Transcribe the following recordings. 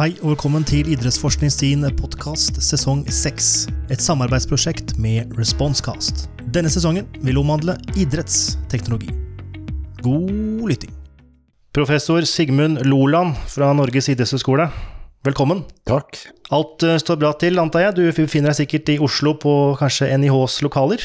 Hei og velkommen til Idrettsforskning sin podkast sesong 6. Et samarbeidsprosjekt med Responsecast. Denne sesongen vil omhandle idrettsteknologi. God lytting. Professor Sigmund Loland fra Norges idrettshøgskole, velkommen. Takk. Alt eh, står bra til, antar jeg. Du befinner deg sikkert i Oslo på kanskje NIHs lokaler?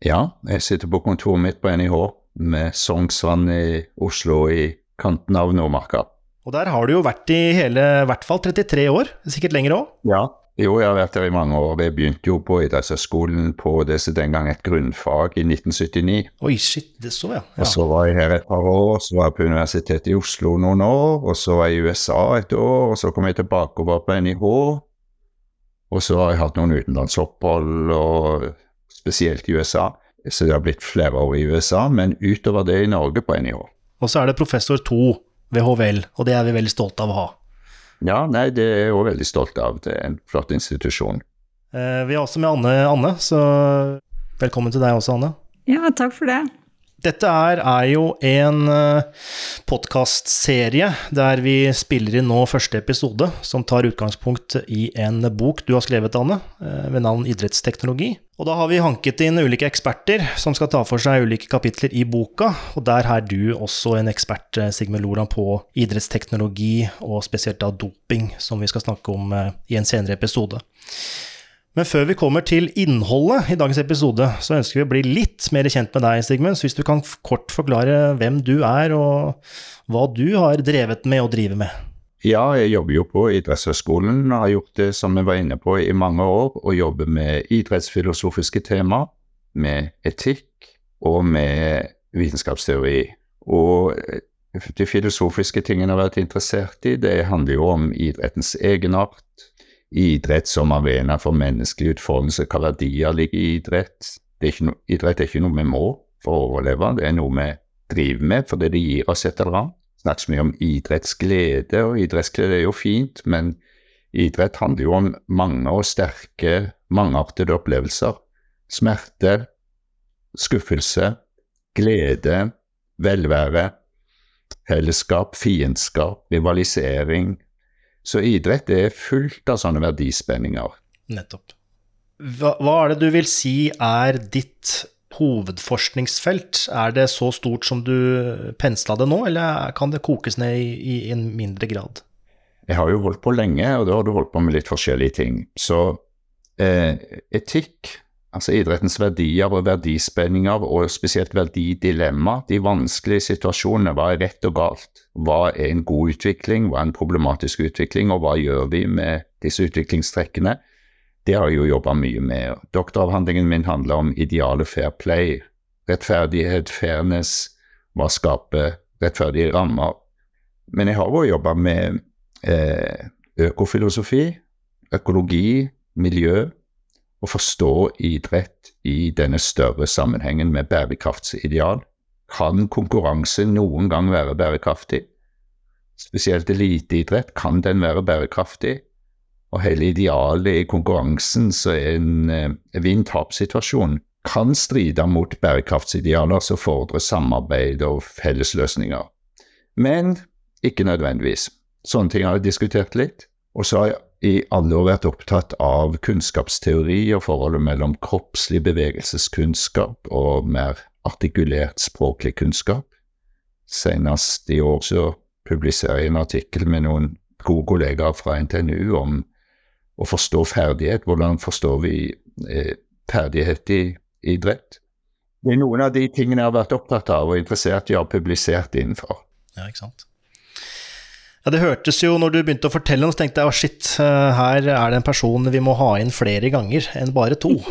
Ja, jeg sitter på kontoret mitt på NIH med Sognsvann i Oslo i kanten av Nordmarka. Og der har du jo vært i hele i hvert fall 33 år, sikkert lenger òg? Ja. Jo, jeg har vært der i mange år. Jeg begynte jo på idrettshøyskolen på det som den gang et grunnfag i 1979. Oi, shit, det så jeg. Og så var jeg her et par år, så var jeg på Universitetet i Oslo noen år, og så var jeg i USA et år, og så kom jeg tilbake og var på NIH. Og så har jeg hatt noen utenlandsopphold, og spesielt i USA. Så det har blitt flere år i USA, men utover det i Norge på NIH. Og så er det professor 2 ved HVL, og det er vi veldig stolte av å ha. Ja, nei, det er jeg òg veldig stolt av. Det er en flott institusjon. Eh, vi har også med Anne, Anne, så velkommen til deg også, Anne. Ja, takk for det. Dette er, er jo en uh, podkastserie der vi spiller inn nå første episode, som tar utgangspunkt i en bok du har skrevet, Anne, uh, ved navn Idrettsteknologi. Og da har vi hanket inn ulike eksperter som skal ta for seg ulike kapitler i boka, og der er du også en ekspert, Sigmund Loland, på idrettsteknologi, og spesielt da doping, som vi skal snakke om i en senere episode. Men før vi kommer til innholdet i dagens episode, så ønsker vi å bli litt mer kjent med deg, Sigmund. Så hvis du kan kort forklare hvem du er, og hva du har drevet med og driver med? Ja, jeg jobber jo på idrettshøyskolen og har gjort det som vi var inne på i mange år, å jobbe med idrettsfilosofiske tema, med etikk og med vitenskapsteori. Og de filosofiske tingene jeg har vært interessert i, det handler jo om idrettens egenart, idrett som arena for menneskelig utfoldelse. Hva verdier ligger i idrett? Er no, idrett er ikke noe vi må for å overleve, det er noe vi driver med fordi det gir oss et eller annet. Snakkes mye om idrettsglede, og idrettsglede er jo fint, men idrett handler jo om mange og sterke, mangeartede opplevelser. Smerte, skuffelse, glede, velvære, fellesskap, fiendskap, rivalisering, så idrett er fullt av sånne verdispenninger. Nettopp. Hva, hva, er det du vil si er ditt hovedforskningsfelt? Er det så stort som du pensla det nå, eller kan det kokes ned i, i, en mindre grad? Jeg har jo holdt på lenge, og da har du holdt på med litt forskjellige ting. Så eh, etikk Altså idrettens verdier og verdispenninger, og spesielt verdidilemma, de vanskelige situasjonene. Hva er rett og galt? Hva er en god utvikling, hva er en problematisk utvikling, og hva gjør vi med disse utviklingstrekkene? Det har jeg jo jobba mye med. Doktoravhandlingen min handler om ideale fair play. Rettferdighet, fairness, hva skaper rettferdige rammer. Men jeg har jo jobba med eh, økofilosofi, økologi, miljø å forstå idrett i denne større sammenhengen med bærekraftsideal. Kan konkurranse noen gang være bærekraftig? Spesielt eliteidrett, kan den være bærekraftig? Og hele idealet i konkurransen, så er en eh, vinn-tap-situasjon, kan stride mot bærekraftsidealer som fordrer samarbeid og fellesløsninger. Men ikke nødvendigvis. Sånne ting har jeg diskutert litt. Og så har jeg i alle år vært opptatt av kunnskapsteori og forholdet mellom kroppslig bevegelseskunnskap og mer artikulert språklig kunnskap. Senest i år så publiserer jeg en artikkel med noen gode kollegaer fra NTNU om å forstå ferdighet. Hvordan forstår vi eh, ferdighet i idrett? Det er noen av de tingene jeg har vært opptatt av og interessert i ha publisert innenfor. Ja, ikke sant. Ja, Det hørtes jo, når du begynte å fortelle noe, så tenkte jeg oh shit, eh, her er det en person vi må ha inn flere ganger enn bare to.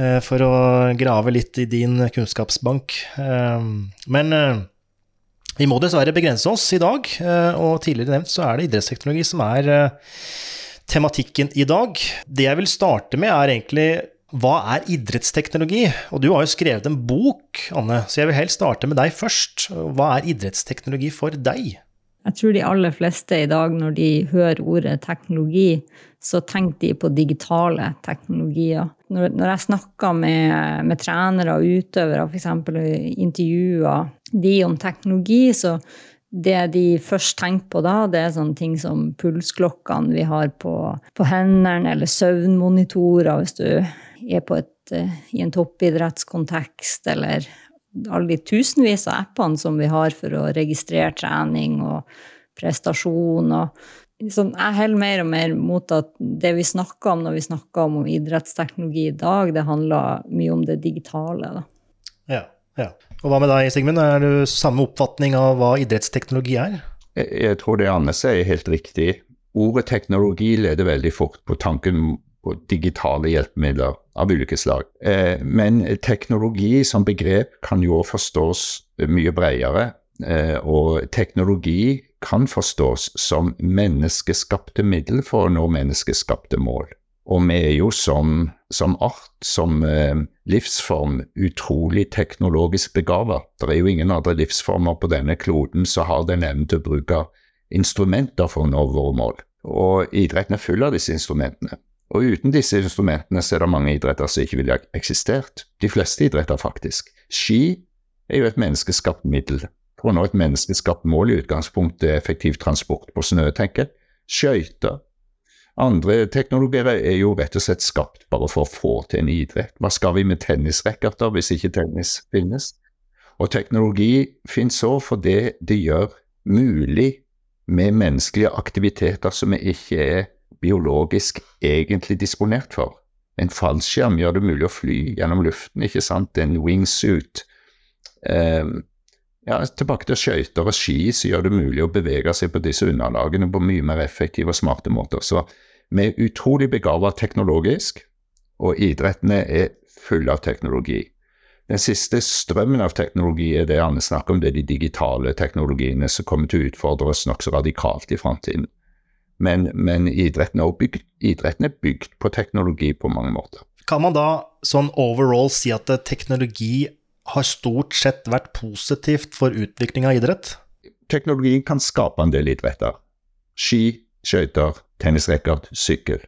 Eh, for å grave litt i din kunnskapsbank. Eh, men vi må dessverre begrense oss i dag, og tidligere nevnt så er det idrettsteknologi som er tematikken i dag. Det jeg vil starte med, er egentlig hva er idrettsteknologi? Og du har jo skrevet en bok, Anne, så jeg vil helst starte med deg først. Hva er idrettsteknologi for deg? Jeg tror de aller fleste i dag, når de hører ordet teknologi, så tenker de på digitale teknologier. Når, når jeg snakker med, med trenere og utøvere, f.eks. intervjuer de om teknologi, så det de først tenker på da, det er sånne ting som pulsklokkene vi har på, på hendene, eller søvnmonitorer hvis du er et, eh, i en toppidrettskontekst, eller alle de tusenvis av appene som vi har for å registrere trening og prestasjon. og liksom, Jeg heller mer og mer mot at det vi snakker om når vi snakker om idrettsteknologi i dag, det handler mye om det digitale. da. Ja, ja. Og hva med deg, Sigmund? Er du samme oppfatning av hva idrettsteknologi er? Jeg, jeg tror det Anne sier er helt riktig. Ordet teknologi leder veldig fort på tanken på digitale hjelpemidler av ulike slag. Eh, men teknologi som begrep kan jo forstås mye bredere. Eh, og teknologi kan forstås som menneskeskapte middel for å nå menneskeskapte mål. Og vi er jo som, som art, som eh, livsform, utrolig teknologisk begava. Det er jo ingen andre livsformer på denne kloden som har den evnen til å bruke instrumenter for å nå våre mål. Og idretten er full av disse instrumentene. Og uten disse instrumentene så er det mange idretter som ikke ville eksistert. De fleste idretter, faktisk. Ski er jo et menneskeskapt middel for å nå et menneskeskapt mål, i utgangspunktet effektiv transport på snø, tenker jeg. Skøyter andre teknologier er jo rett og slett skapt bare for å få til en idrett. Hva skal vi med tennisracketer hvis ikke tennis finnes? Og teknologi finnes òg fordi det gjør mulig med menneskelige aktiviteter som ikke er biologisk egentlig disponert for. En fallskjerm gjør det mulig å fly gjennom luften, ikke sant? En wingsuit. Eh, ja, tilbake til skøyter og ski, så gjør det mulig å bevege seg på disse underlagene på mye mer effektive og smarte måter. Så vi er utrolig begava teknologisk, og idrettene er fulle av teknologi. Den siste strømmen av teknologi er det Anne snakker om, det er de digitale teknologiene som kommer til å utfordre oss nokså radikalt i framtiden. Men, men idretten, er bygd, idretten er bygd på teknologi på mange måter. Kan man da sånn overall si at teknologi har stort sett vært positivt for utvikling av idrett? Teknologi kan skape en del idretter. Ski, skøyter, tennisracket, sykkel.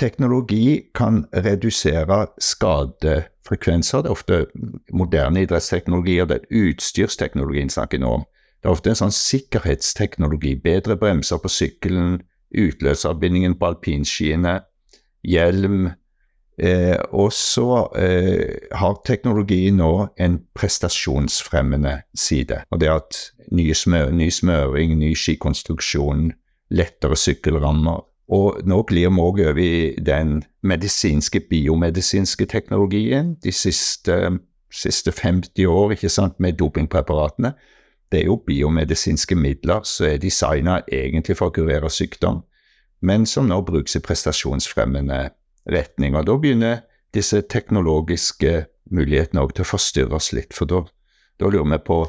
Teknologi kan redusere skadefrekvenser. Det er ofte moderne idrettsteknologier, det er utstyrsteknologien snakker nå om. Det er ofte en sånn sikkerhetsteknologi. Bedre bremser på sykkelen, utløserbindingen på alpinskiene, hjelm. Eh, og så eh, har teknologi nå en prestasjonsfremmende side. Og det at ny, smør, ny smøring, ny skikonstruksjon, lettere sykkelrammer. Og nå glir vi òg over i den medisinske, biomedisinske teknologien de siste, siste 50 år ikke sant, med dopingpreparatene. Det er jo biomedisinske midler som er designa egentlig for å kurere sykdom, men som nå brukes i prestasjonsfremmende retning. Og da begynner disse teknologiske mulighetene òg til å forstyrre oss litt, for da, da lurer vi på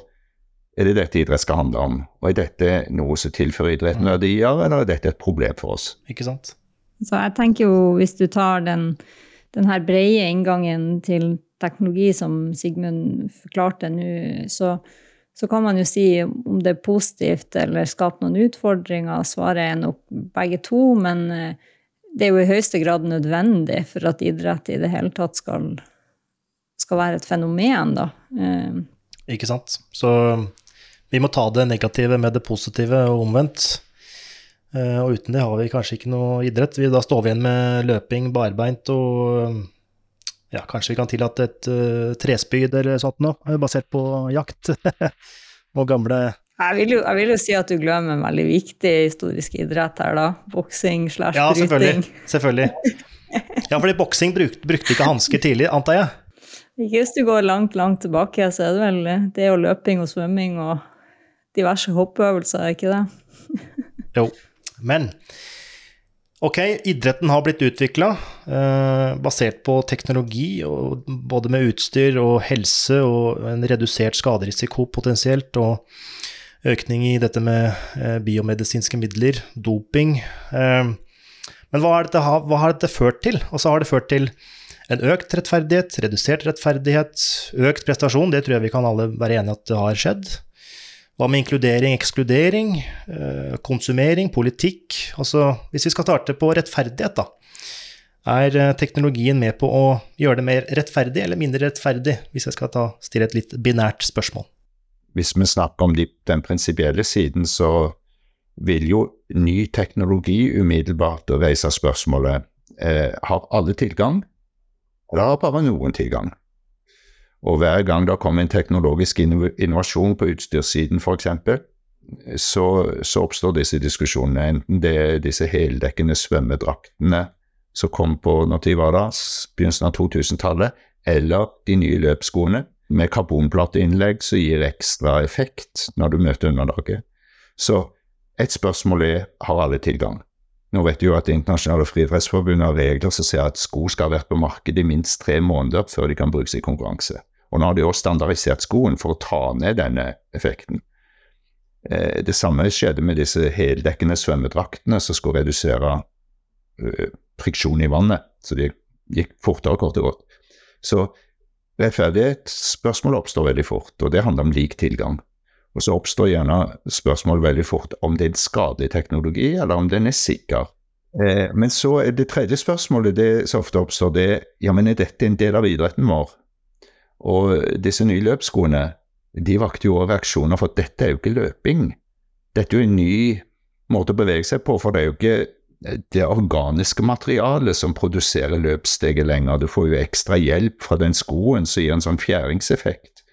er det dette idrett skal handle om? Og er dette noe som tilfører idretten mm. verdier, eller er dette et problem for oss? Ikke sant? Så jeg tenker jo, hvis du tar den, den her brede inngangen til teknologi som Sigmund forklarte nå, så, så, kan man jo si om det er positivt eller skaper noen utfordringer. Svaret er nok begge to, men eh, det er jo i høyeste grad nødvendig for at idrett i det hele tatt skal, skal være et fenomen, da. Eh, Ikke sant. Så vi må ta det negative med det positive, og omvendt. Eh, og uten det har vi kanskje ikke noe idrett. Vi, da står vi igjen med løping barbeint og ja, kanskje vi kan tillate et uh, trespyd eller sånt noe, eh, basert på jakt. og gamle jeg vil, jo, jeg vil, jo, si at du glemmer en veldig viktig historisk idrett her, da. Boksing slash bryting. Ja, selvfølgelig. selvfølgelig. Ja, fordi boksing brukte, brukte ikke hansker tidlig, antar jeg? Ikke hvis du går langt, langt tilbake, så er det vel det og løping og svømming og diverse hoppeøvelser, er ikke det? jo. Men ok, idretten har blitt utvikla eh, basert på teknologi, og, både med utstyr og helse og en redusert skaderisiko potensielt, og økning i dette med eh, biomedisinske midler, doping. Eh, men hva dette, hva har dette ført til? Og så har det ført til en økt rettferdighet, redusert rettferdighet, økt prestasjon. Det tror jeg vi kan alle være enige at det har skjedd. Hva med inkludering, ekskludering, eh, konsumering, politikk? Altså, hvis vi skal starte på rettferdighet, da. Er eh, teknologien med på å gjøre det mer rettferdig eller mindre rettferdig, hvis jeg skal ta, stille et litt binært spørsmål? hvis vi snakker om de, den prinsipielle siden, så vil jo ny teknologi umiddelbart reise spørsmålet eh, har alle tilgang, eller har bare noen tilgang? Og hver gang det kommer en teknologisk innovasjon på utstyrssiden f.eks., så, så oppstår disse diskusjonene. Enten det er disse heldekkende svømmedraktene som kom på når de var da, begynnelsen av 2000-tallet, eller de nye løpsskoene med karbonplateinnlegg som gir ekstra effekt når du møter underlaget. Så et spørsmål er har alle tilgang. Nå vet du jo at Det internasjonale friidrettsforbundet har regler som sier at sko skal ha vært på markedet i minst tre måneder før de kan brukes i konkurranse. Og nå har de også standardisert skoen for å ta ned denne effekten. Eh, det samme skjedde med disse heldekkende svømmedraktene som skulle redusere uh, friksjon i vannet. Så de gikk fortere, kort og godt. Så rettferdighetsspørsmålet oppstår veldig fort, og det handler om lik tilgang. Og så oppstår gjerne spørsmål veldig fort om det er en skadelig teknologi, eller om den er sikker. Eh, men så er det tredje spørsmålet det som ofte oppstår, det ja, men er dette en del av idretten vår? Og disse nye løpsskoene de vakte jo også reaksjoner for dette er jo ikke løping. Dette er jo en ny måte å bevege seg på, for det er jo ikke det organiske materialet som produserer løpssteget lenger. Du får jo ekstra hjelp fra den skoen som gir en sånn fjæringseffekt.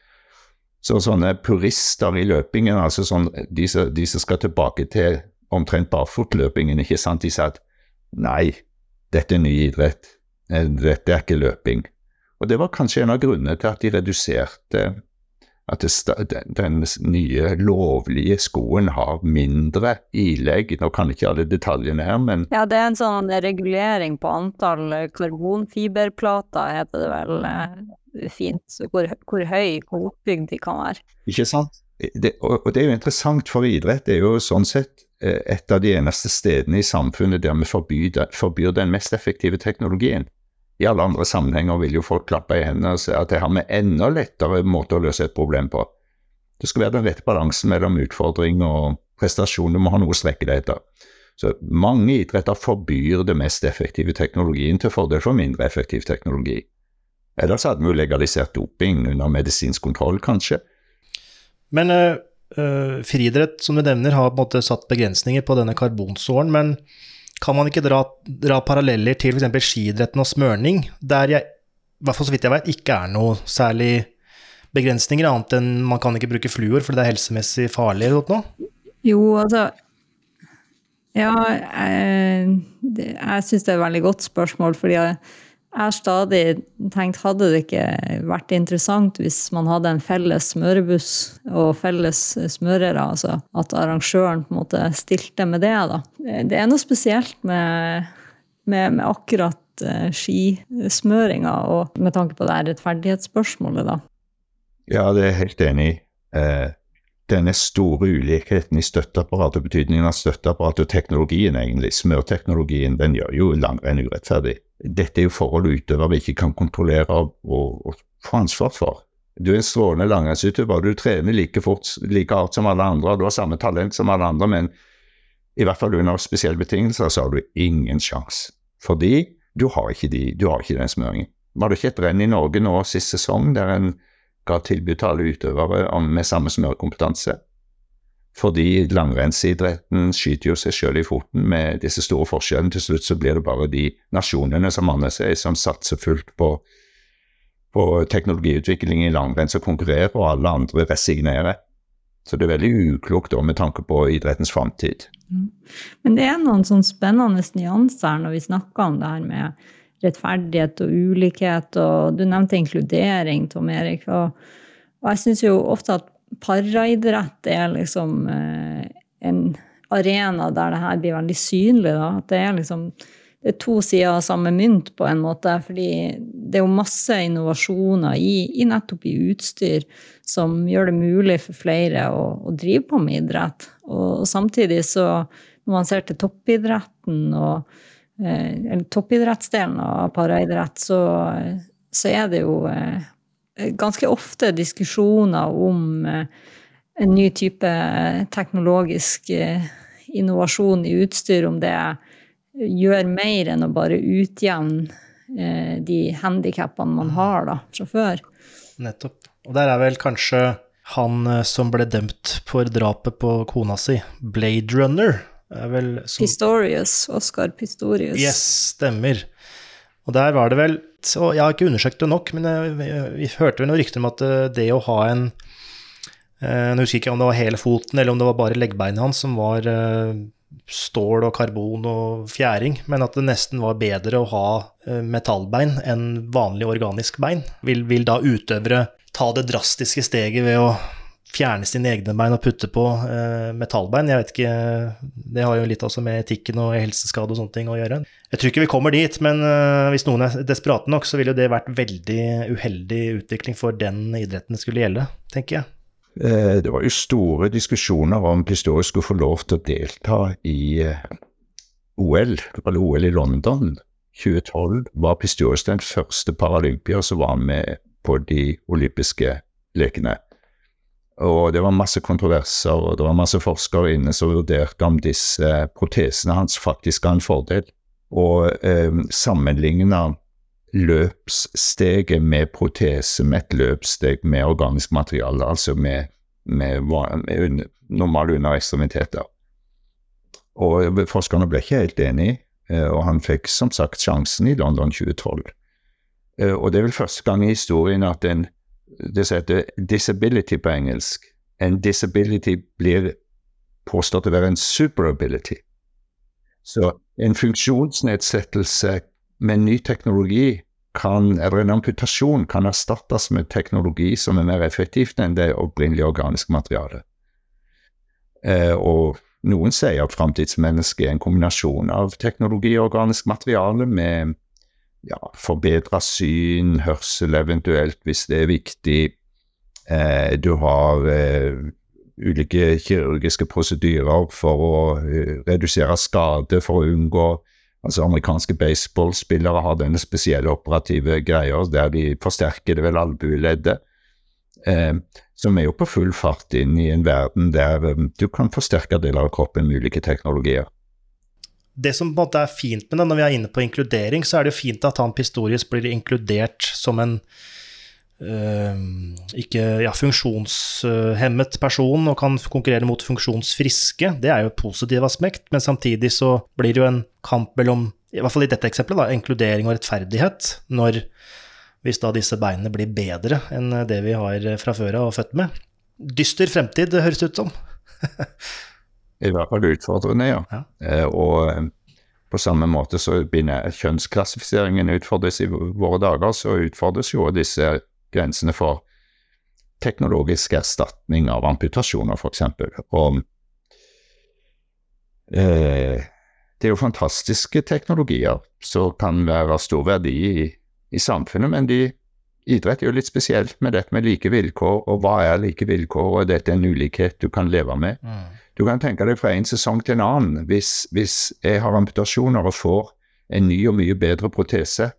Så sånne purister i løpingen, altså sånn, de, de som skal tilbake til omtrent barfotløpingen, ikke sant, de sa at nei, dette er ny idrett, dette er ikke løping. Og det var kanskje en av grunnene til at de reduserte at det, den nye, lovlige skoen har mindre ilegg. Nå kan ikke alle detaljene her, men Ja, det er en sånn regulering på antall karbonfiberplater, heter det vel eh, fint. Så hvor, hvor høy, hvor oppbygd de kan være. Ikke sant. Det, og, og, det er jo interessant, for idrett det er jo sånn sett eh, et av de eneste stedene i samfunnet der vi forbyr, forbyr den mest effektive teknologien. I alle andre sammenhenger vil jo folk klappe i hendene og si at det har vi enda lettere måte å løse et problem på. Det skal være den rette balansen mellom utfordring og prestasjon. Du må ha noe å strekke deg etter. Så mange idretter forbyr det mest effektive teknologien til fordel for mindre effektiv teknologi. Ellers hadde vi jo legalisert doping under medisinsk kontroll, kanskje. Men øh, friidrett, som du nevner, har på en måte satt begrensninger på denne karbonsåren. Men kan man ikke dra, dra paralleller til f.eks. skiidretten og smørning, der jeg, i hvert fall så vidt jeg vet, ikke er noe særlig begrensninger, annet enn man kan ikke bruke fluor fordi det er helsemessig farlig eller noe? Jo, altså Ja, jeg, jeg syns det er et veldig godt spørsmål, fordi jeg, jeg har stadig tenkt hadde det ikke vært interessant hvis man hadde en felles smørebuss og felles smørere, altså at arrangøren på en måte stilte med det. da. Det er noe spesielt med, med, med akkurat uh, skismøringa, og med tanke på det rettferdighetsspørsmålet, da. Ja, det er jeg helt enig i. Eh, denne store ulikheten i støtteapparatet, betydningen av støtteapparatet og teknologien, egentlig, smørteknologien, den gjør jo langrenn urettferdig dette er jo forhold utøver vi ikke kan kontrollere og, og, få ansvar for. Du er en strålende langrennsutøver, du trener like fort, like hardt som alle andre, du har samme talent som alle andre, men i hvert fall under spesielle betingelser så har du ingen sjanse. Fordi du har ikke, de, du har ikke den smøringen. Var det ikke et renn i Norge nå sist sesong der en ga tilbud til alle utøvere med samme smørkompetanse. Fordi langrennsidretten skyter jo seg selv i foten med disse store forskjellene. Til slutt så blir det bare de nasjonene som manner seg, som satser fullt på, på teknologiutvikling i langrenn som konkurrerer, og alle andre resignerer. Så det er veldig uklokt da, med tanke på idrettens framtid. Mm. Men det er noen sånn spennende nyanser når vi snakker om det her med rettferdighet og ulikhet, og du nevnte inkludering, Tom Erik. og, og jeg syns jo ofte at paraidrett er liksom eh, en arena der det her blir veldig synlig. Da. At det er liksom det er to sider av samme mynt, på en måte. fordi det er jo masse innovasjoner i, i nettopp i utstyr som gjør det mulig for flere å, å drive på med idrett. Og, samtidig så, når man ser til toppidretten og eh, toppidrettsdelen av paraidrett, så, så er det jo eh, ganske ofte diskusjoner om eh, en ny type teknologisk eh, innovasjon i utstyr, om det gjør mer enn å bare utjevne de handikappene man har da, fra før. Nettopp. Og der er vel kanskje han som ble dømt for drapet på kona si, Blade Runner. Vel som, Pistorius. Oscar Pistorius. Yes, stemmer. Og der var det vel så Jeg har ikke undersøkt det nok, men jeg, vi, hørte vel noen rykter om at eh, det å ha en jeg Nå husker jeg ikke om det var hele foten, eller om det var bare leggbeinet hans som var eh, stål og karbon og fjæring, men at det nesten var bedre å ha eh, metallbein enn vanlig organisk bein. Vil, vil da utøvere ta det drastiske steget ved å fjerne sine egne bein og putte på eh, metallbein. Jeg vet ikke, Det har jo litt også med etikken og helseskade og sånne ting å gjøre. Jeg tror ikke vi kommer dit, men eh, hvis noen er desperate nok, så ville det vært veldig uheldig utvikling for den idretten det skulle gjelde, tenker jeg. Eh, det var jo store diskusjoner om Pistorius skulle få lov til å delta i eh, OL, eller OL i London. 2012 var Pistorius den første paralympier som var med på de olympiske lekene. Og det var masse kontroverser, og det var masse forskere inne som vurderte om disse protesene hans faktisk ga en fordel. Og eh, sammenligna løpssteget med protese med et løpssteg med organisk materiale, altså med, med, med normale underekstremiteter. Og forskerne ble ikke helt enige, eh, og han fikk som sagt sjansen i London 2012. Eh, og det er vel første gang i historien at en det som heter disability på engelsk. En disability blir påstått å være en superability. Så en funksjonsnedsettelse med ny teknologi kan, eller en amputasjon kan erstattes med teknologi som er mer effektivt enn det opprinnelige organiske materialet. Eh, og noen sier at framtidsmennesket er en kombinasjon av teknologi og organisk materiale med ja, forbedra syn, hørsel eventuelt, hvis det er viktig. Eh, du har eh, ulike kirurgiske prosedyrer for å eh, redusere skade, for å unngå Altså Amerikanske baseballspillere har denne spesielle operative greia der de forsterker det vel albueleddet. Eh, som er jo på full fart inn i en verden der um, du kan forsterke deler av kroppen med ulike teknologier det som på en måte er fint med det, når vi er inne på inkludering, så er det jo fint at han Pistorius blir inkludert som en øh, ikke ja, funksjonshemmet person og kan konkurrere mot funksjonsfriske. Det er jo et positivt aspekt, men samtidig så blir det jo en kamp mellom, i hvert fall i dette eksempelet, da, inkludering og rettferdighet. når hvis da disse beinene blir bedre enn det vi har fra før av og født med. Dyster fremtid, det høres ut som. I hvert fall utfordrende, ja. ja. Eh, og eh, på samme måte så begynner kjønnsklassifiseringen utfordres i våre dager, så utfordres jo disse grensene for teknologisk erstatning av amputasjoner, f.eks. Og eh, det er jo fantastiske teknologier som kan være av stor verdi i, i samfunnet, men de, idrett er jo litt spesielt med dette med like vilkår, og hva er like vilkår, og dette er en ulikhet du kan leve med. Mm. Du kan tenke deg fra en sesong til en annen. Hvis, hvis jeg har amputasjoner og får en ny og mye bedre protese,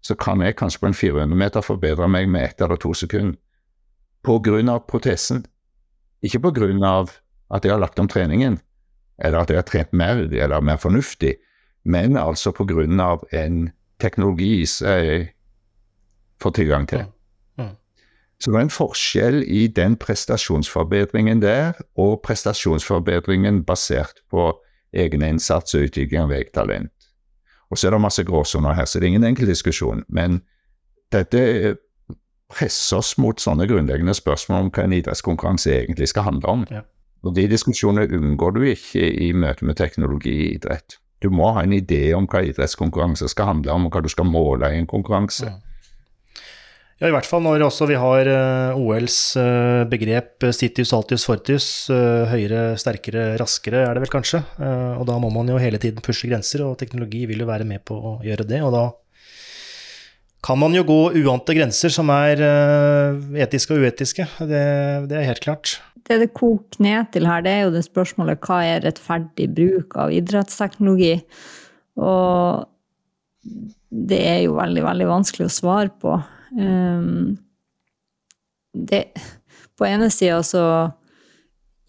så kan jeg kanskje på en 400 meter forbedre meg med ett eller to sekunder. På grunn av protesen. Ikke på grunn av at jeg har lagt om treningen, eller at jeg har trent mer eller mer fornuftig, men altså på grunn av en teknologi som jeg får tilgang til. Så det var en forskjell i den prestasjonsforbedringen der, og prestasjonsforbedringen basert på egen innsats og utvikling av eget talent. Og så er det masse gråsoner her, så det er ingen enkel diskusjon. Men dette presser oss mot sånne grunnleggende spørsmål om hva en idrettskonkurranse egentlig skal handle om. Ja. Og De diskusjonene unngår du ikke i møte med teknologi i idrett. Du må ha en idé om hva idrettskonkurranse skal handle om, og hva du skal måle i en konkurranse. Ja. Ja, i hvert fall når også vi har uh, OLs uh, begrep eh, altius fortius, høyere, sterkere, raskere er det vel kanskje. og da må man jo hele tiden pushe grenser, og teknologi vil jo være med på å gjøre det. Og da kan man jo gå uante grenser som er etiske og uetiske. Det, det, er helt klart. Det det koker ned til her, det er jo det spørsmålet hva er rettferdig bruk av idrettsteknologi? Og det er jo veldig, veldig vanskelig å svare på. Um, det, på ene sida så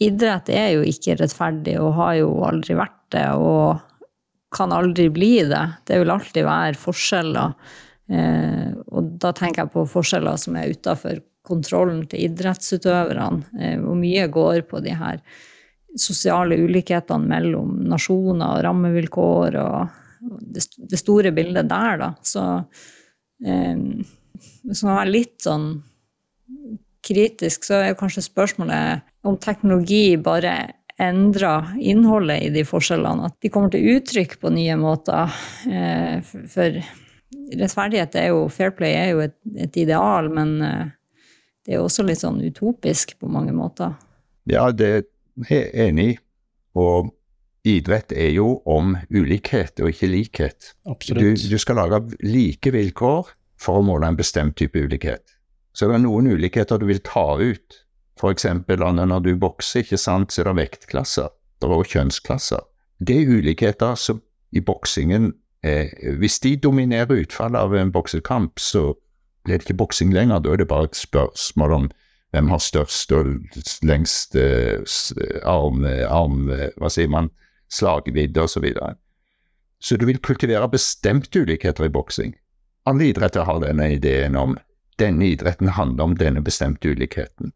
Idrett er jo ikke rettferdig og har jo aldri vært det og kan aldri bli det. Det vil alltid være forskjeller. Uh, og da tenker jeg på forskjeller som er utafor kontrollen til idrettsutøverne. Eh, hvor mye går på de her sosiale ulikhetene mellom nasjoner og rammevilkår og det, store bildet der, da. Så hvis man er litt sånn kritisk, så er kanskje spørsmålet om teknologi bare endrer innholdet i de forskjellene. At de kommer til uttrykk på nye måter. Eh, for rettferdighet er jo Fair play er jo et, et ideal, men eh, det er også litt sånn utopisk på mange måter. Ja, det er jeg enig i. Og idrett er jo om ulikhet og ikke likhet. Absolutt. Du, du skal lage like vilkår for å måle en bestemt type ulikhet. Så det er noen ulikheter du vil ta ut. F.eks. når du bokser, ikke sant, så er det vektklasser. Det er også kjønnsklasser. Det er ulikheter som i boksingen eh, Hvis de dominerer utfallet av en boksekamp, så blir det ikke boksing lenger. Da er det bare et spørsmål om hvem har størst og lengst eh, arm, arm Hva sier man? Slagvidde osv. Så, videre. så du vil kultivere bestemte ulikheter i boksing. Alle idretter har denne ideen om denne idretten handler om denne bestemte ulikheten.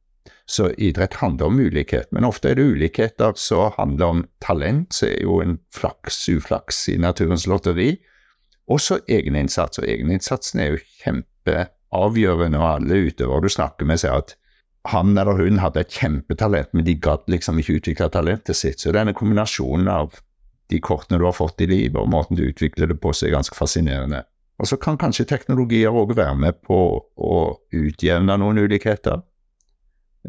Så idrett handler om ulikhet, men ofte er det ulikheter som handler om talent, som er jo en flaks, uflaks i naturens lotteri. Også egeninnsats, og egeninnsatsen er jo kjempeavgjørende, og alle utøvere du snakker med, sier at han eller hun hadde et kjempetalent, men de gadd liksom ikke utvikle talentet sitt. Så denne kombinasjonen av de kortene du har fått i livet, og måten du utvikler det på, så er ganske fascinerende. Og så kan kanskje teknologier òg være med på å utjevne noen ulikheter.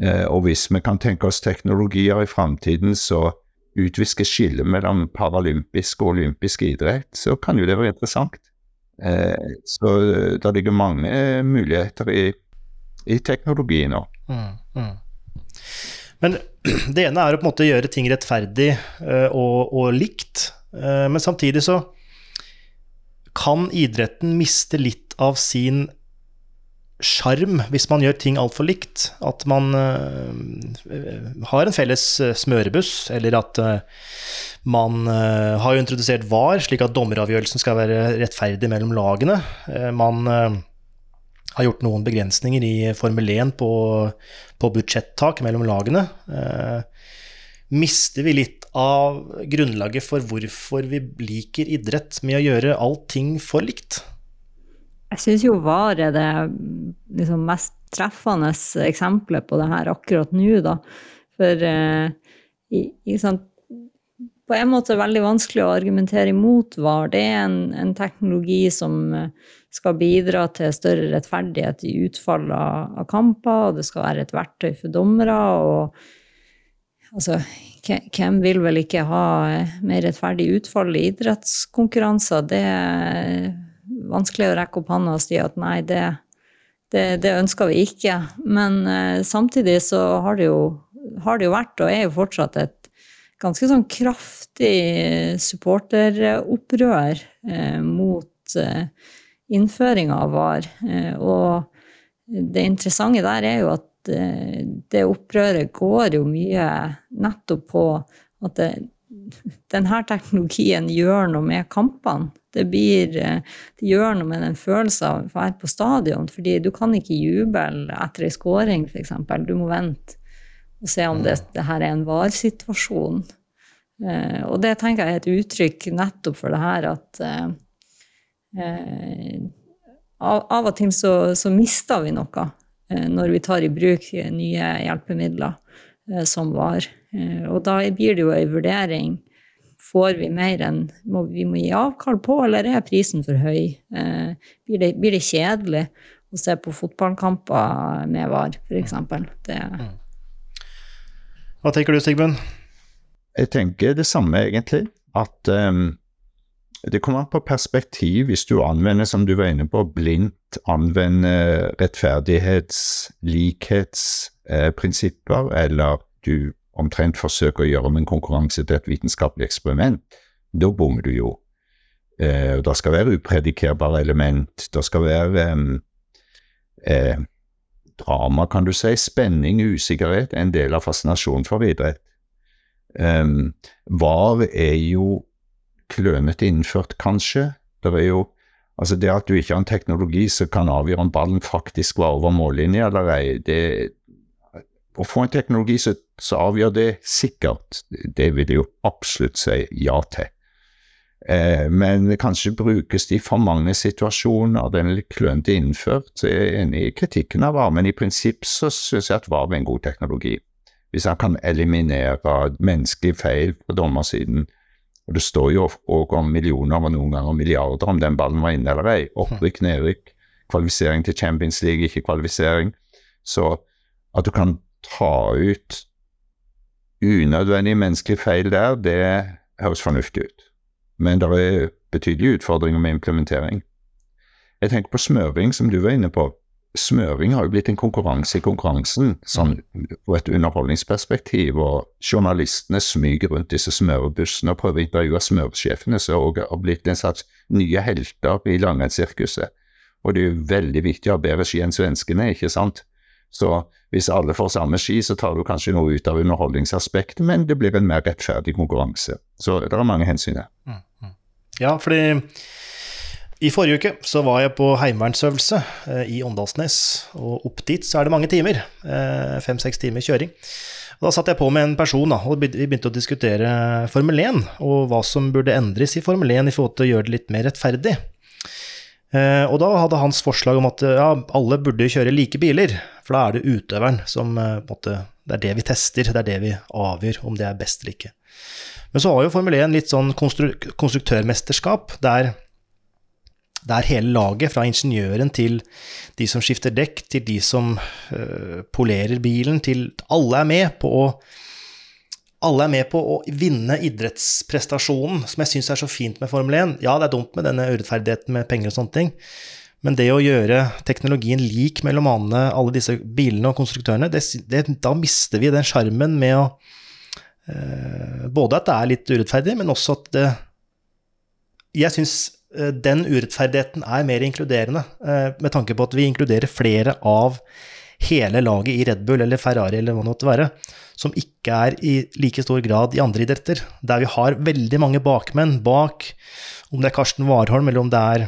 Eh, og hvis vi kan tenke oss teknologier i framtiden som utvisker skillet mellom paralympisk og olympisk idrett, så kan jo det være interessant. Eh, så det ligger mange muligheter i, i teknologi nå. Mm, mm. Men det ene er å på en måte gjøre ting rettferdig og, og, likt. Men samtidig så kan idretten miste litt av sin sjarm hvis man gjør ting altfor likt. At man uh, har en felles smørebuss, eller at uh, man uh, har introdusert VAR, slik at dommeravgjørelsen skal være rettferdig mellom lagene. man har gjort noen begrensninger i Formel 1 på, på budsjettak mellom lagene. mister vi litt av grunnlaget for hvorfor vi liker idrett med å gjøre allting for likt? Jeg syns jo VAR er det liksom mest treffende eksempelet på det her akkurat nå, da. For eh, sant, på en måte er det veldig vanskelig å argumentere imot VAR. Det er en, en teknologi som eh, skal bidra til større rettferdighet i utfall av, av kamper, og det skal være et verktøy for dommere. og altså, hvem vil vel ikke ha eh, mer rettferdig utfall i idrettskonkurranser? Det er vanskelig å rekke opp hånda og si at nei, det, det, det ønsker vi ikke. Men uh, samtidig så har det, jo, har det jo vært, og er jo fortsatt, et ganske sånn kraftig supporteropprør uh, mot uh, innføringa av VAR. og det interessante der er jo at det opprøret går jo mye nettopp på at det, denne teknologien gjør noe med kampene. Det, blir, det gjør noe med den følelsen av å være på stadion. fordi du kan ikke juble etter ei scoring, f.eks. Du må vente og se om det, det her er en var-situasjon. Eh, og det tenker jeg er et uttrykk nettopp for det her at eh, eh av, og til så, så mister vi noe eh, når vi tar i bruk nye hjelpemidler eh, som var. Eh, og da blir det jo ei vurdering. Får vi mer enn vi må gi avkall på, eller er prisen for høy? Eh, blir det, blir det kjedelig å se på fotballkamper med VAR, f.eks.? Mm. Hva tenker du, Sigmund? Jeg tenker det samme, egentlig. At um, det kommer an på perspektiv. Hvis du anvender, som du var inne på, blindt anvender rettferdighets-, likhetsprinsipper, eh, eller du omtrent forsøker å gjøre om en konkurranse til et vitenskapelig eksperiment, da bommer du jo. Eh, det skal være upredikerbare element. Det skal være eh, drama, kan du si. Spenning, usikkerhet er en del av fascinasjonen for idrett. Um, VAR er jo klønete innført, kanskje. Det er jo Altså Det at du ikke har en teknologi som kan avgjøre om ballen faktisk var over mållinja eller ei, det, å få en teknologi som, avgjør det sikkert, det vil jeg jo absolutt si ja til. Eh, men kanskje brukes det i for mange situasjoner. Den er litt klønete innført. Jeg er enig i kritikken av VAR, men i prinsipp så syns jeg at VAR er en god teknologi. Hvis han kan eliminere menneskelige feil på dommersiden, og det står jo òg om millioner og noen ganger milliarder om den ballen var inne eller ei. Opprykk, nedrykk, kvalifisering til Champions League, ikke kvalifisering. Så at du kan ta ut unødvendige menneskelige feil der, det høres fornuftig ut. Men det er betydelige utfordringer med implementering. Jeg tenker på smøring, som du var inne på smøring har jo blitt en konkurranse i konkurransen, sånn på et underholdningsperspektiv. Og journalistene smyger rundt disse smørebussene og prøver å intervjue smøresjefene, som òg har blitt en slags nye helter i langrennssirkuset. Og det er jo veldig viktig å ha bedre ski enn svenskene, ikke sant. Så hvis alle får samme ski, så tar du kanskje noe ut av underholdningsaspektet, men det blir en mer rettferdig konkurranse. Så det er mange hensyn her. Mm, mm. Ja, fordi i forrige uke så var jeg på heimevernsøvelse eh, i Åndalsnes, og opp dit så er det mange timer. Eh, fem-seks timer kjøring. Og da satt jeg på med en person, da, og vi begynte å diskutere Formel 1, og hva som burde endres i Formel 1 i forhold til å gjøre det litt mer rettferdig. Eh, og da hadde hans forslag om at ja, alle burde kjøre like biler, for da er det utøveren som måte, Det er det vi tester, det er det vi avgjør om det er best eller ikke. Men så har jo Formel 1 litt sånn konstruktørmesterskap, der der hele laget, fra ingeniøren til de som skifter dekk, til de som uh, polerer bilen, til alle er med på å alle er med på å vinne idrettsprestasjonen, som jeg syns er så fint med Formel 1. Ja, det er dumt med denne urettferdigheten med penger og sånne ting, men det å gjøre teknologien lik mellom andre, alle disse bilene og konstruktørene, det, det, da mister vi den sjarmen med å uh, Både at det er litt urettferdig, men også at det Jeg syns den urettferdigheten er mer inkluderende, eh, med tanke på at vi inkluderer flere av hele laget i Red Bull eller Ferrari eller hva det måtte være, som ikke er i like stor grad i andre idretter, der vi har veldig mange bakmenn bak, om det er Karsten Warholm eller om det er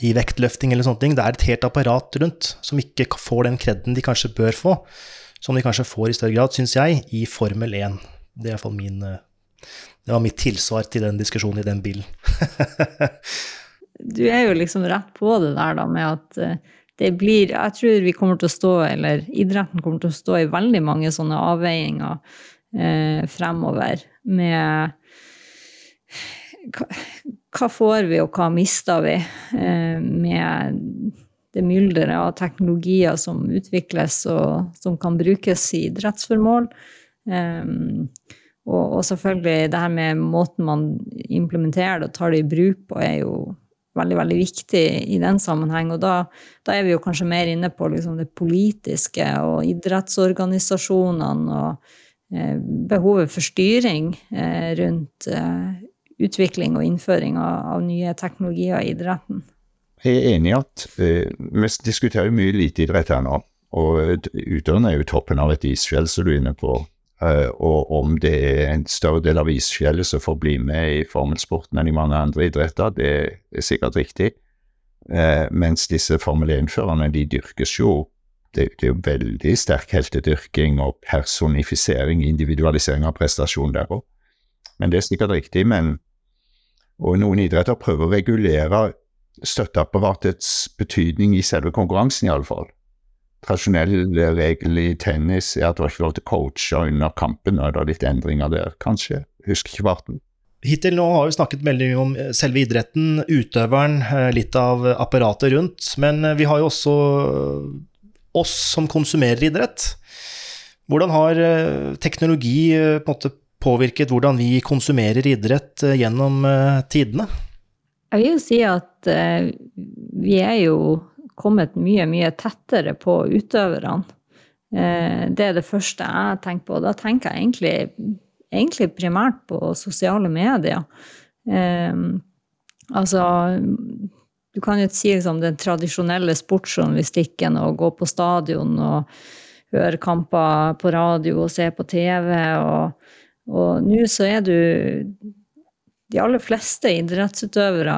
i vektløfting eller sånne ting. Det er et helt apparat rundt som ikke får den kreden de kanskje bør få, som de kanskje får i større grad, syns jeg, i Formel 1. Det er iallfall min eh, det var mitt tilsvar til den diskusjonen i den bilen. du er jo liksom rett på det der da med at eh, det blir Jeg tror vi kommer til å stå, eller idretten kommer til å stå i veldig mange sånne avveininger eh, fremover med hva, hva, får vi, og hva mister vi eh, med det mylderet av teknologier som utvikles og som kan brukes i idrettsformål. Um, og, og, selvfølgelig det her med måten man implementerer det og tar det i bruk på, er jo veldig, veldig viktig i den sammenheng. Og da, da er vi jo kanskje mer inne på liksom det politiske og idrettsorganisasjonene og eh, behovet for styring eh, rundt eh, utvikling og innføring av, av, nye teknologier i idretten. Jeg er enig i at eh, vi diskuterer jo mye eliteidrett her nå. Og utøverne er jo toppen av et isfjell, som du er inne på. Uh, og om det er en større del av isfjellet som får bli med i formelsporten enn i mange andre idretter, det er sikkert riktig. Uh, mens disse Formel 1-førerne, de dyrkes jo det, det, er jo veldig sterk heltedyrking og personifisering, individualisering av prestasjon der òg. Men det er sikkert riktig. Men, og noen idretter prøver å regulere støtteapparatets betydning i selve konkurransen, i alle fall tradisjonell regel i tennis er at du har ikke lov til å coache under kampen. Er det litt endringer der, kanskje. Husker ikke farten. Hittil nå har vi snakket veldig mye om selve idretten, utøveren, eh, litt av apparatet rundt. Men eh, vi har jo også oss som konsumerer idrett. Hvordan har eh, teknologi på en måte påvirket hvordan vi konsumerer idrett gjennom tidene? Jeg vil jo si at vi er jo kommet mye, mye tettere på utøverne. Eh, det er det første jeg tenker på. Da tenker jeg egentlig, egentlig primært på sosiale medier. Eh, altså Du kan jo si liksom, den tradisjonelle sportsjournalistikken og gå på stadion og høre kamper på radio og se på TV. Og, og nå så er du De aller fleste idrettsutøvere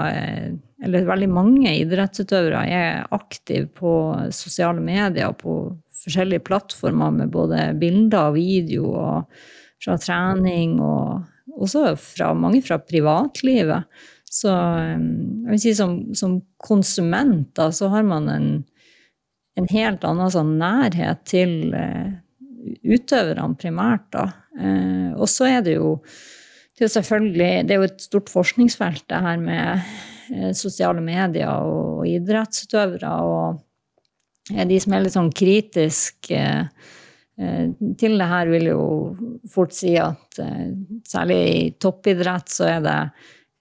eller veldig mange idrettsutøvere er aktive på sosiale medier på forskjellige plattformer med både bilder og video og fra trening og også fra mange fra privatlivet. Så jeg vil si som, som konsument da, så har man en, en helt annen sånn nærhet til uh, utøverne primært, da. Uh, og så er det jo det er selvfølgelig det er jo et stort forskningsfelt, det her med sosiale medier og, idrettsutøvere. Og de som er litt sånn kritiske til det her, vil jo fort si at særlig i toppidrett så er det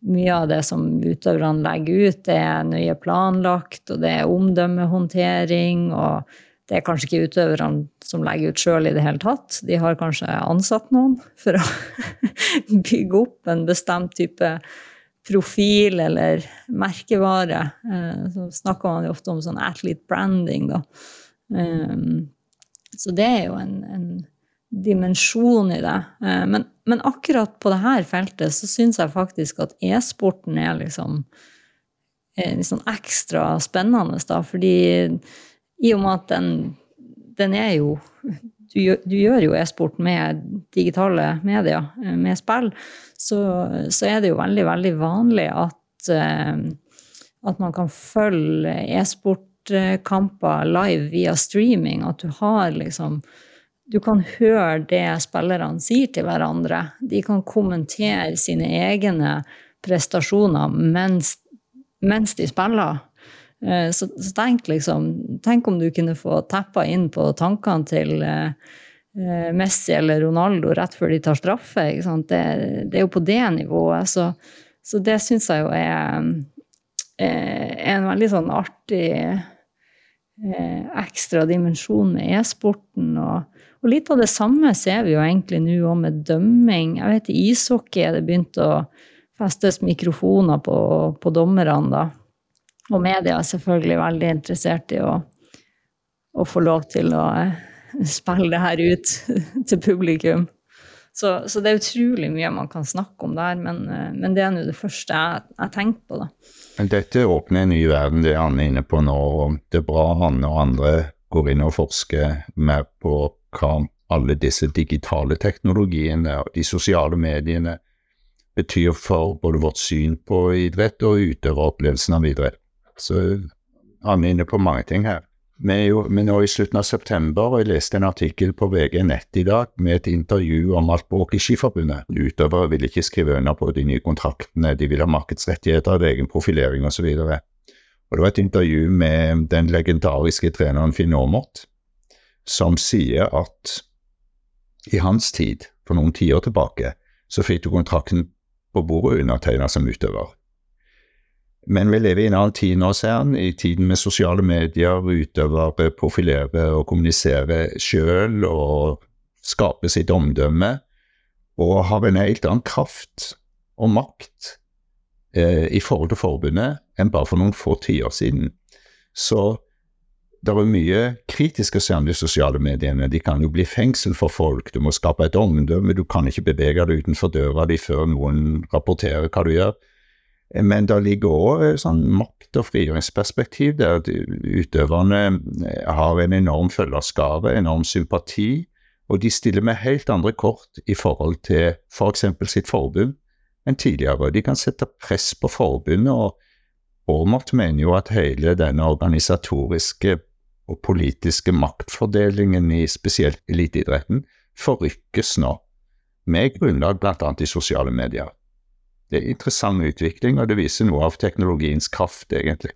mye av det som utøverne legger ut, det er nøye planlagt, og det er omdømmehåndtering, og det er kanskje ikke utøverne som legger ut sjøl i det hele tatt. De har kanskje ansatt noen for å bygge opp en bestemt type profil eller merkevare. Eh, så snakker man jo ofte om sånn athlete branding, da. Eh, så det er jo en, en dimensjon i det. Eh, men, men, akkurat på dette feltet så syns jeg faktisk at e-sporten er liksom er litt sånn ekstra spennende, da. Fordi i og med at den, den er jo du, du gjør jo e-sport med digitale medier, eh, med spill, så, så, er det jo veldig, veldig vanlig at, at man kan følge e-sportkamper live via streaming. At du har liksom du kan høre det spillerne sier til hverandre. De kan kommentere sine egne prestasjoner mens, mens de spiller. Eh, så, så, tenk liksom Tenk om du kunne få teppa inn på tankene til eh, eh, Messi eller Ronaldo rett før de tar straffe. Det, det, er jo på det nivået. Så, så det syns jeg jo er, er en veldig sånn artig ekstra dimensjon med e-sporten. og og litt av det samme ser vi jo egentlig nå òg med dømming. Jeg vet I ishockey er det begynt å festes mikrofoner på, på dommerne, da. Og media er selvfølgelig veldig interessert i å, å få lov til å eh, spille det her ut til publikum. Så, så, det er utrolig mye man kan snakke om der, men, eh, men det er nå det første jeg, jeg tenker på, da. Dette åpner en ny verden, det Anne er inne på nå. og Det er bra Anne og andre går inn og forsker mer på hva alle disse digitale teknologiene og de sosiale mediene betyr for både vårt syn på idrett og utøveropplevelsen av idrett. Så han er inne på mange ting her. Vi er jo vi nå i slutten av september, og jeg leste en artikkel på VG Nett i dag med et intervju om alt bråk i Skiforbundet. Utøvere vil ikke skrive under på de nye kontraktene, de vil ha markedsrettigheter, egen profilering osv. Og, og det var et intervju med den legendariske treneren Finn Aamodt, som sier at i hans tid, for noen tiår tilbake, så fikk du kontrakten på bordet undertegna som utøver. Men vi lever i en annen tid nå, ser han, i tiden med sosiale medier, utøvere profilerer og kommuniserer sjøl og skaper sitt omdømme, og har en helt annen kraft og makt eh, i forhold til forbundet enn bare for noen få tiår siden. Så det er mye kritisk å se om de sosiale mediene. De kan jo bli fengsel for folk. Du må skape et omdømme. Du kan ikke bevege deg utenfor døra di før noen rapporterer hva du gjør. Men det ligger òg sånn makt- og frigjøringsperspektiv der utøverne eh, har en enorm følgerskare, enorm sympati, og de stiller med helt andre kort i forhold til f.eks. For sitt forbund enn tidligere. De kan sette press på forbundet. og Aamodt mener jo at hele denne organisatoriske og politiske maktfordelingen i spesielt eliteidretten forrykkes nå, med grunnlag bl.a. i sosiale medier. Det er interessant utvikling, og det viser noe av teknologiens kraft, egentlig.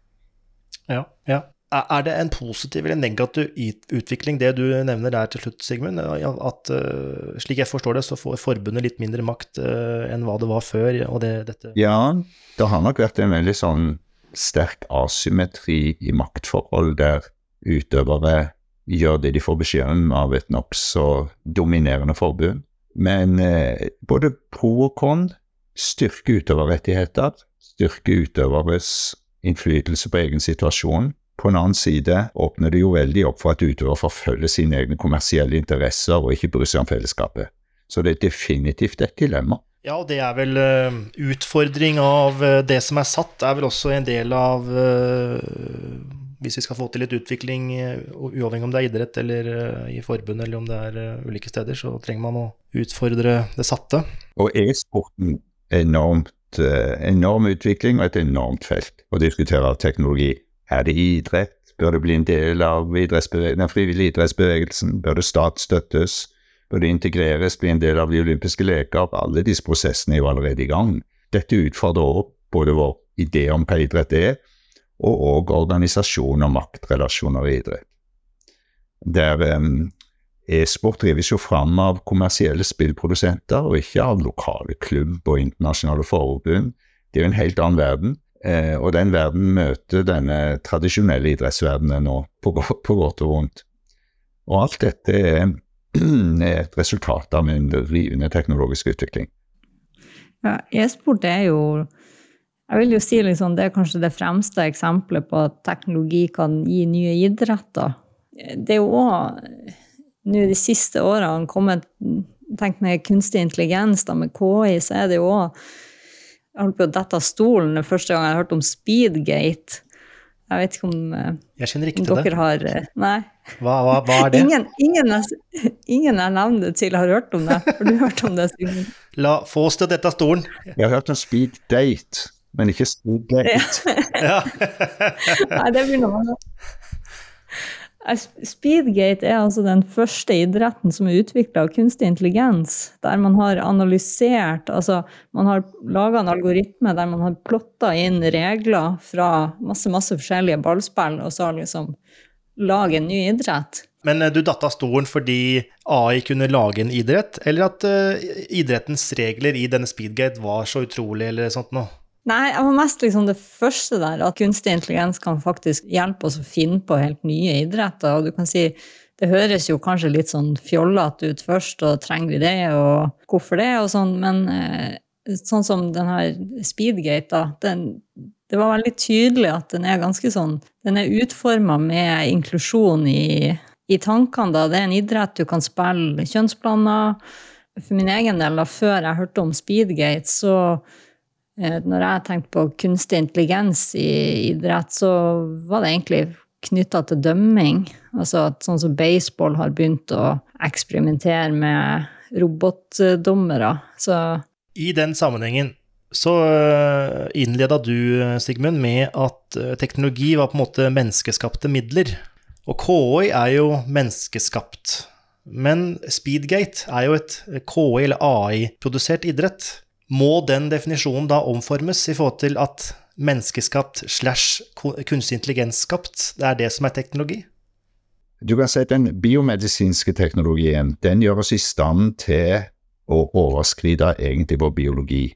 Ja, ja. Er det en positiv eller negativ utvikling, det du nevner der til slutt, Sigmund? At uh, slik jeg forstår det, så får forbundet litt mindre makt uh, enn hva det var før? og det, dette Ja, det har nok vært en veldig sånn sterk asymmetri i maktforhold der utøvere gjør det de får beskjed om av et nokså dominerende forbund. Men eh, både pro og con styrker utøverrettigheter, styrke utøveres innflytelse på egen situasjon. På en annen side åpner det jo veldig opp for at utøver forfølger sine egne kommersielle interesser og ikke bryr seg om fellesskapet. Så det er definitivt et dilemma. Ja, og det er vel uh, utfordring av uh, det som er satt, er vel også en del av uh, Hvis vi skal få til litt utvikling, uavhengig om det er idrett eller i forbund eller om det er ulike steder, så trenger man å utfordre det satte. Og e-sporten enormt, enorm utvikling og et enormt felt å diskutere teknologi. Er det idrett? Bør det bli en del av den frivillige idrettsbevegelsen? Bør det statsstøttes? Bør det integreres, bli en del av de olympiske leker? Alle disse prosessene er jo allerede i gang. Dette utfordrer også både vår idé om hva idrett er, og òg organisasjon og maktrelasjoner i idrett. Der um, E-sport drives jo fram av kommersielle spillprodusenter, og ikke av lokale klubb og internasjonale forbund. Det er jo en helt annen verden. Eh, og den verden møter denne tradisjonelle idrettsverdenen nå, på, på godt og vondt. Og alt dette er, er et resultat av en rivende teknologisk utvikling. Ja, E-sport er jo jeg vil jo si liksom, Det er kanskje det fremste eksempelet på at teknologi kan gi nye idretter. Det er jo òg nå de siste årene kommet Tenk med kunstig intelligens, da med KI, så er det jo òg jeg holdt på å dette av stolen første gang jeg hørte om Speedgate. Jeg vet ikke om, eh, jeg kjenner ikke til dere det. har eh, Nei. Hva, hva, hva er det? Ingen, ingen, jeg, ingen jeg nevner til, har hørt om det. Har du hørt om det, Sigmund? La, få oss til dette stolen. Jeg har hørt om speeddate, men ikke speedgate. Ja. Nei, det blir noe annet. Speedgate er altså den første idretten som er utvikla av kunstig intelligens, der man har analysert Altså, man har laga en algoritme der man har plotta inn regler fra masse, masse forskjellige ballspill, og så har liksom laget en ny idrett. Men eh, du datt av stolen fordi AI kunne lage en idrett, eller at uh, idrettens regler i denne Speedgate var så utrolig, eller sånt noe? Nei, jeg var mest liksom det første der, at kunstig intelligens kan faktisk hjelpe oss å finne på helt nye idretter. Og du kan si det høres jo kanskje litt sånn fjollete ut først, og trenger vi det, og hvorfor det, og sånn, men eh, sånn som den her Speedgate, da, den, det var veldig tydelig at den er ganske sånn Den er utforma med inklusjon i, i tankene, da. Det er en idrett du kan spille kjønnsplaner. For min egen del, da, før jeg hørte om Speedgate, så når jeg tenkte på kunstig intelligens i idrett, så var det egentlig knytta til dømming. Altså at sånn som baseball har begynt å eksperimentere med robotdommere. Så I den sammenhengen så eh, innleda du, Sigmund, med at eh, teknologi var på en måte menneskeskapte midler. Og KI er jo menneskeskapt. Men Speedgate er jo et KI- eller AI-produsert idrett. Må den definisjonen da omformes i forhold til at menneskeskapt slash kunstig intelligensskapt, det er det som er teknologi? Du kan si at Den biomedisinske teknologien den gjør oss i stand til å overskride egentlig vår biologi.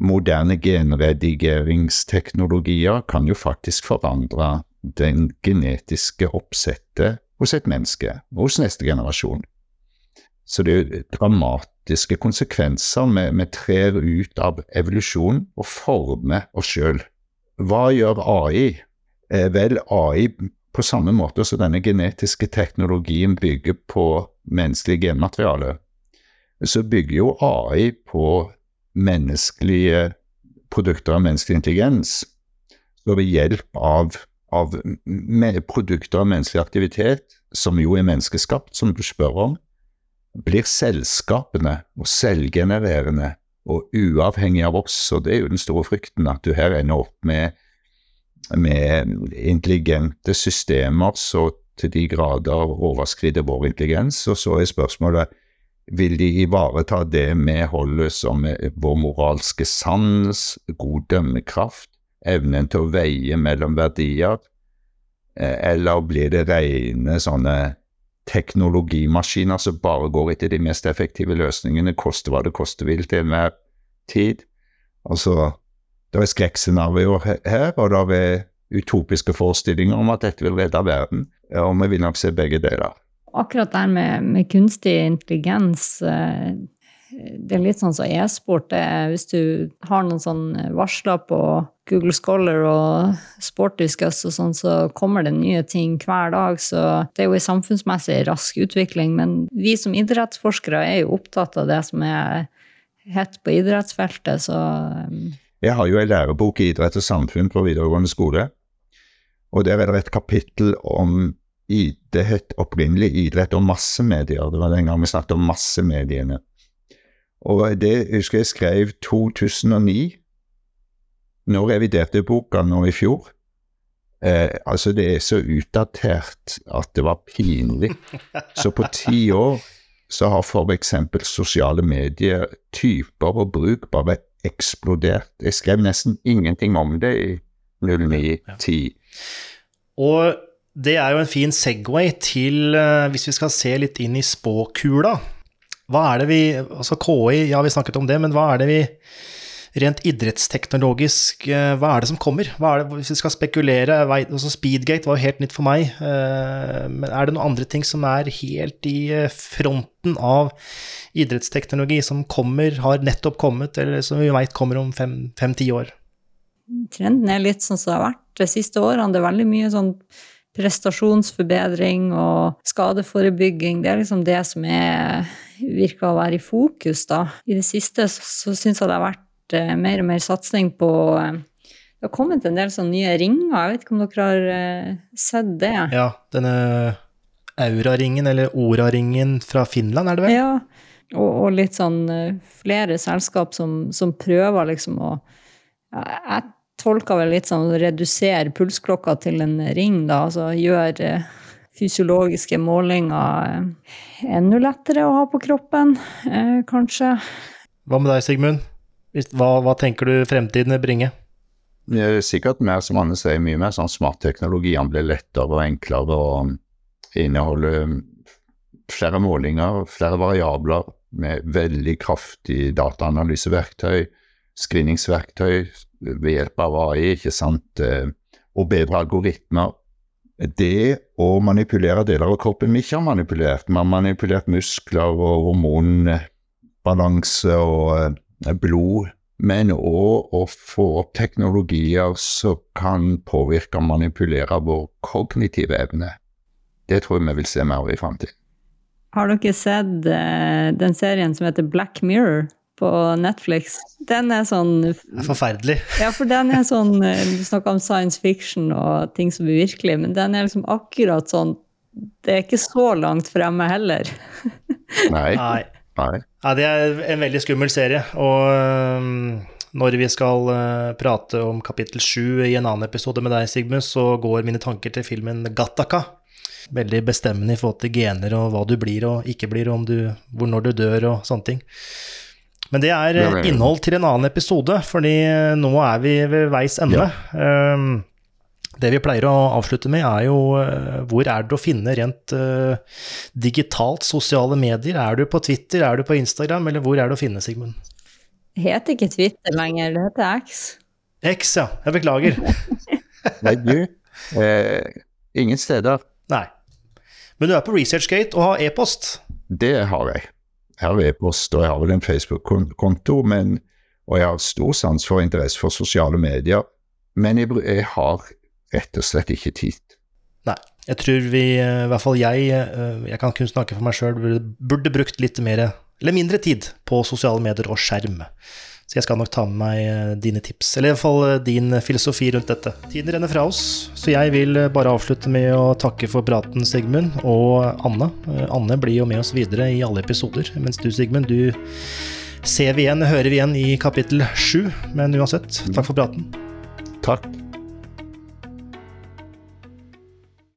Moderne genredigeringsteknologier kan jo faktisk forandre den genetiske oppsettet hos et menneske, hos neste generasjon. Så det er dramatiske konsekvenser. Vi, trer ut av evolusjon og former oss sjøl. Hva gjør AI? Eh, vel, AI på samme måte som denne genetiske teknologien bygger på menneskelig genmateriale, så bygger jo AI på menneskelige produkter av menneskelig intelligens. Så ved hjelp av, av produkter av menneskelig aktivitet, som jo er menneskeskapt, som du spør om, blir selskapene og selvgenererende og uavhengig av oss. Og det er jo den store frykten, at du her ender opp med, med intelligente systemer så til de grader overskrider vår intelligens. Og så er spørsmålet vil de ivareta det vi holder som vår moralske sans, god dømmekraft, evnen til å veie mellom verdier, eh, eller blir det rene sånne teknologimaskiner som bare går etter de mest effektive løsningene, koste hva det koste vil til enhver tid. Altså, det er skrekkscenarioer her, og det er utopiske forestillinger om at dette vil redde verden. Og vi vil nok se begge deler. Akkurat det med, med kunstig intelligens eh, det er litt sånn som e-sport. Hvis du har noen sånn varsler på Google Scholar og Sportdiscuss og sånn, så kommer det nye ting hver dag. Så det er jo en samfunnsmessig rask utvikling. Men vi som idrettsforskere er jo opptatt av det som er hett på idrettsfeltet, så um, Jeg har jo en lærebok i idrett og samfunn på videregående skole, og der er det et kapittel om Det het opprinnelig idrett og massemedier. Det var den gang vi snakket om massemediene. Og det husker jeg skrev 2009. Nå reviderte boka nå i fjor. Eh, altså, det er så utdatert at det var pinlig. Så på ti år så har f.eks. sosiale medier, typer og bruk, bare eksplodert. Jeg skrev nesten ingenting om det i 0910. Ja. Og det er jo en fin Segway til, eh, hvis vi skal se litt inn i spåkula. Hva er det vi Altså KI, ja, vi snakket om det, men hva er det vi rent idrettsteknologisk, eh, hva er det som kommer? Er det, hvis vi skal spekulere, altså Speedgate var jo helt nytt for meg, eh, men er det noen andre ting som er helt i fronten av idrettsteknologi, som kommer, har nettopp kommet, eller som vi veit kommer om fem-ti år? Trenden er litt sånn som det har vært de siste årene. Det er veldig mye sånn prestasjonsforbedring og skadeforebygging. Det er liksom det som er, virker å være i fokus, da. I det siste så, så syns jeg det har vært eh, mer og mer satsing på eh, Det har kommet en del sånne nye ringer, jeg vet ikke om dere har eh, sett det? Ja, denne Aura-ringen, eller Ora-ringen fra Finland, er det vel? Ja, og, og litt sånn eh, flere selskap som, som prøver liksom å ja, Jeg tolker vel litt sånn redusere pulsklokka til en ring, da. Altså gjør eh, fysiologiske målinger eh, enda lettere å ha på kroppen, eh, kanskje. Hva med deg, Sigmund? Hva, hva tenker du fremtiden vil bringe? Det er sikkert mer, som Anne sier, mye mer sånn smartteknologi. Den blir lettere og enklere og inneholder flere målinger, flere variabler med veldig kraftig dataanalyseverktøy, screeningsverktøy ved hjelp av AI, ikke sant, eh, og bedre algoritmer. Det å manipulere deler av kroppen vi ikke har manipulert. Vi har manipulert muskler og hormonbalanse og eh, blod. Men òg å få opp teknologier som kan påvirke og manipulere vår kognitive evne. Det tror jeg vi vil se mer av i framtiden. Har dere sett uh, den serien som heter Black Mirror? På Netflix. Den er sånn er Forferdelig. Ja, for den er sånn eh, Du snakker om science fiction og ting som blir virkelig, men den er liksom akkurat sånn Det er ikke så langt fremme heller. Nei. Nei. Nei. Ja, det er en veldig skummel serie. Og når vi skal uh, prate om kapittel sju i en annen episode med deg, Sigmund, så går mine tanker til filmen Gattaka. Veldig bestemmende i forhold til gener og hva du blir og ikke blir, og om du, hvor når du dør og sånne ting. Men det er innhold til en annen episode, fordi nå er vi ved veis ende. Ja. Um, det vi pleier å avslutte med, er jo uh, hvor er det å finne rent digitalt sosiale medier? Er du på Twitter, er du på Instagram, eller hvor er det å finne, Sigmund? Det heter ikke Twitter lenger, det heter X. X, ja. Jeg beklager. Nei, du. Eh, ingen steder. Nei. Men du er på ResearchGate og har e-post? Det har jeg. Har e-post, og jeg har vel en Facebook-konto, og jeg har stor sans for interesse for sosiale medier. Men jeg, jeg, har rett og slett ikke tid. Nei. Jeg tror vi, i hvert fall jeg, eh, jeg kan kun snakke for meg sjøl, burde brukt litt mer, eller mindre tid på sosiale medier og skjerm. Så jeg skal nok ta med meg eh, dine tips, eller i hvert fall eh, din filosofi rundt dette. Tiden renner fra oss, så jeg vil eh, bare avslutte med å takke for praten, Sigmund, og Anne. Anne blir jo med oss videre i alle episoder, mens du, Sigmund, du ser vi igjen, hører vi igjen i kapittel sju. Men uansett, takk for praten. Takk.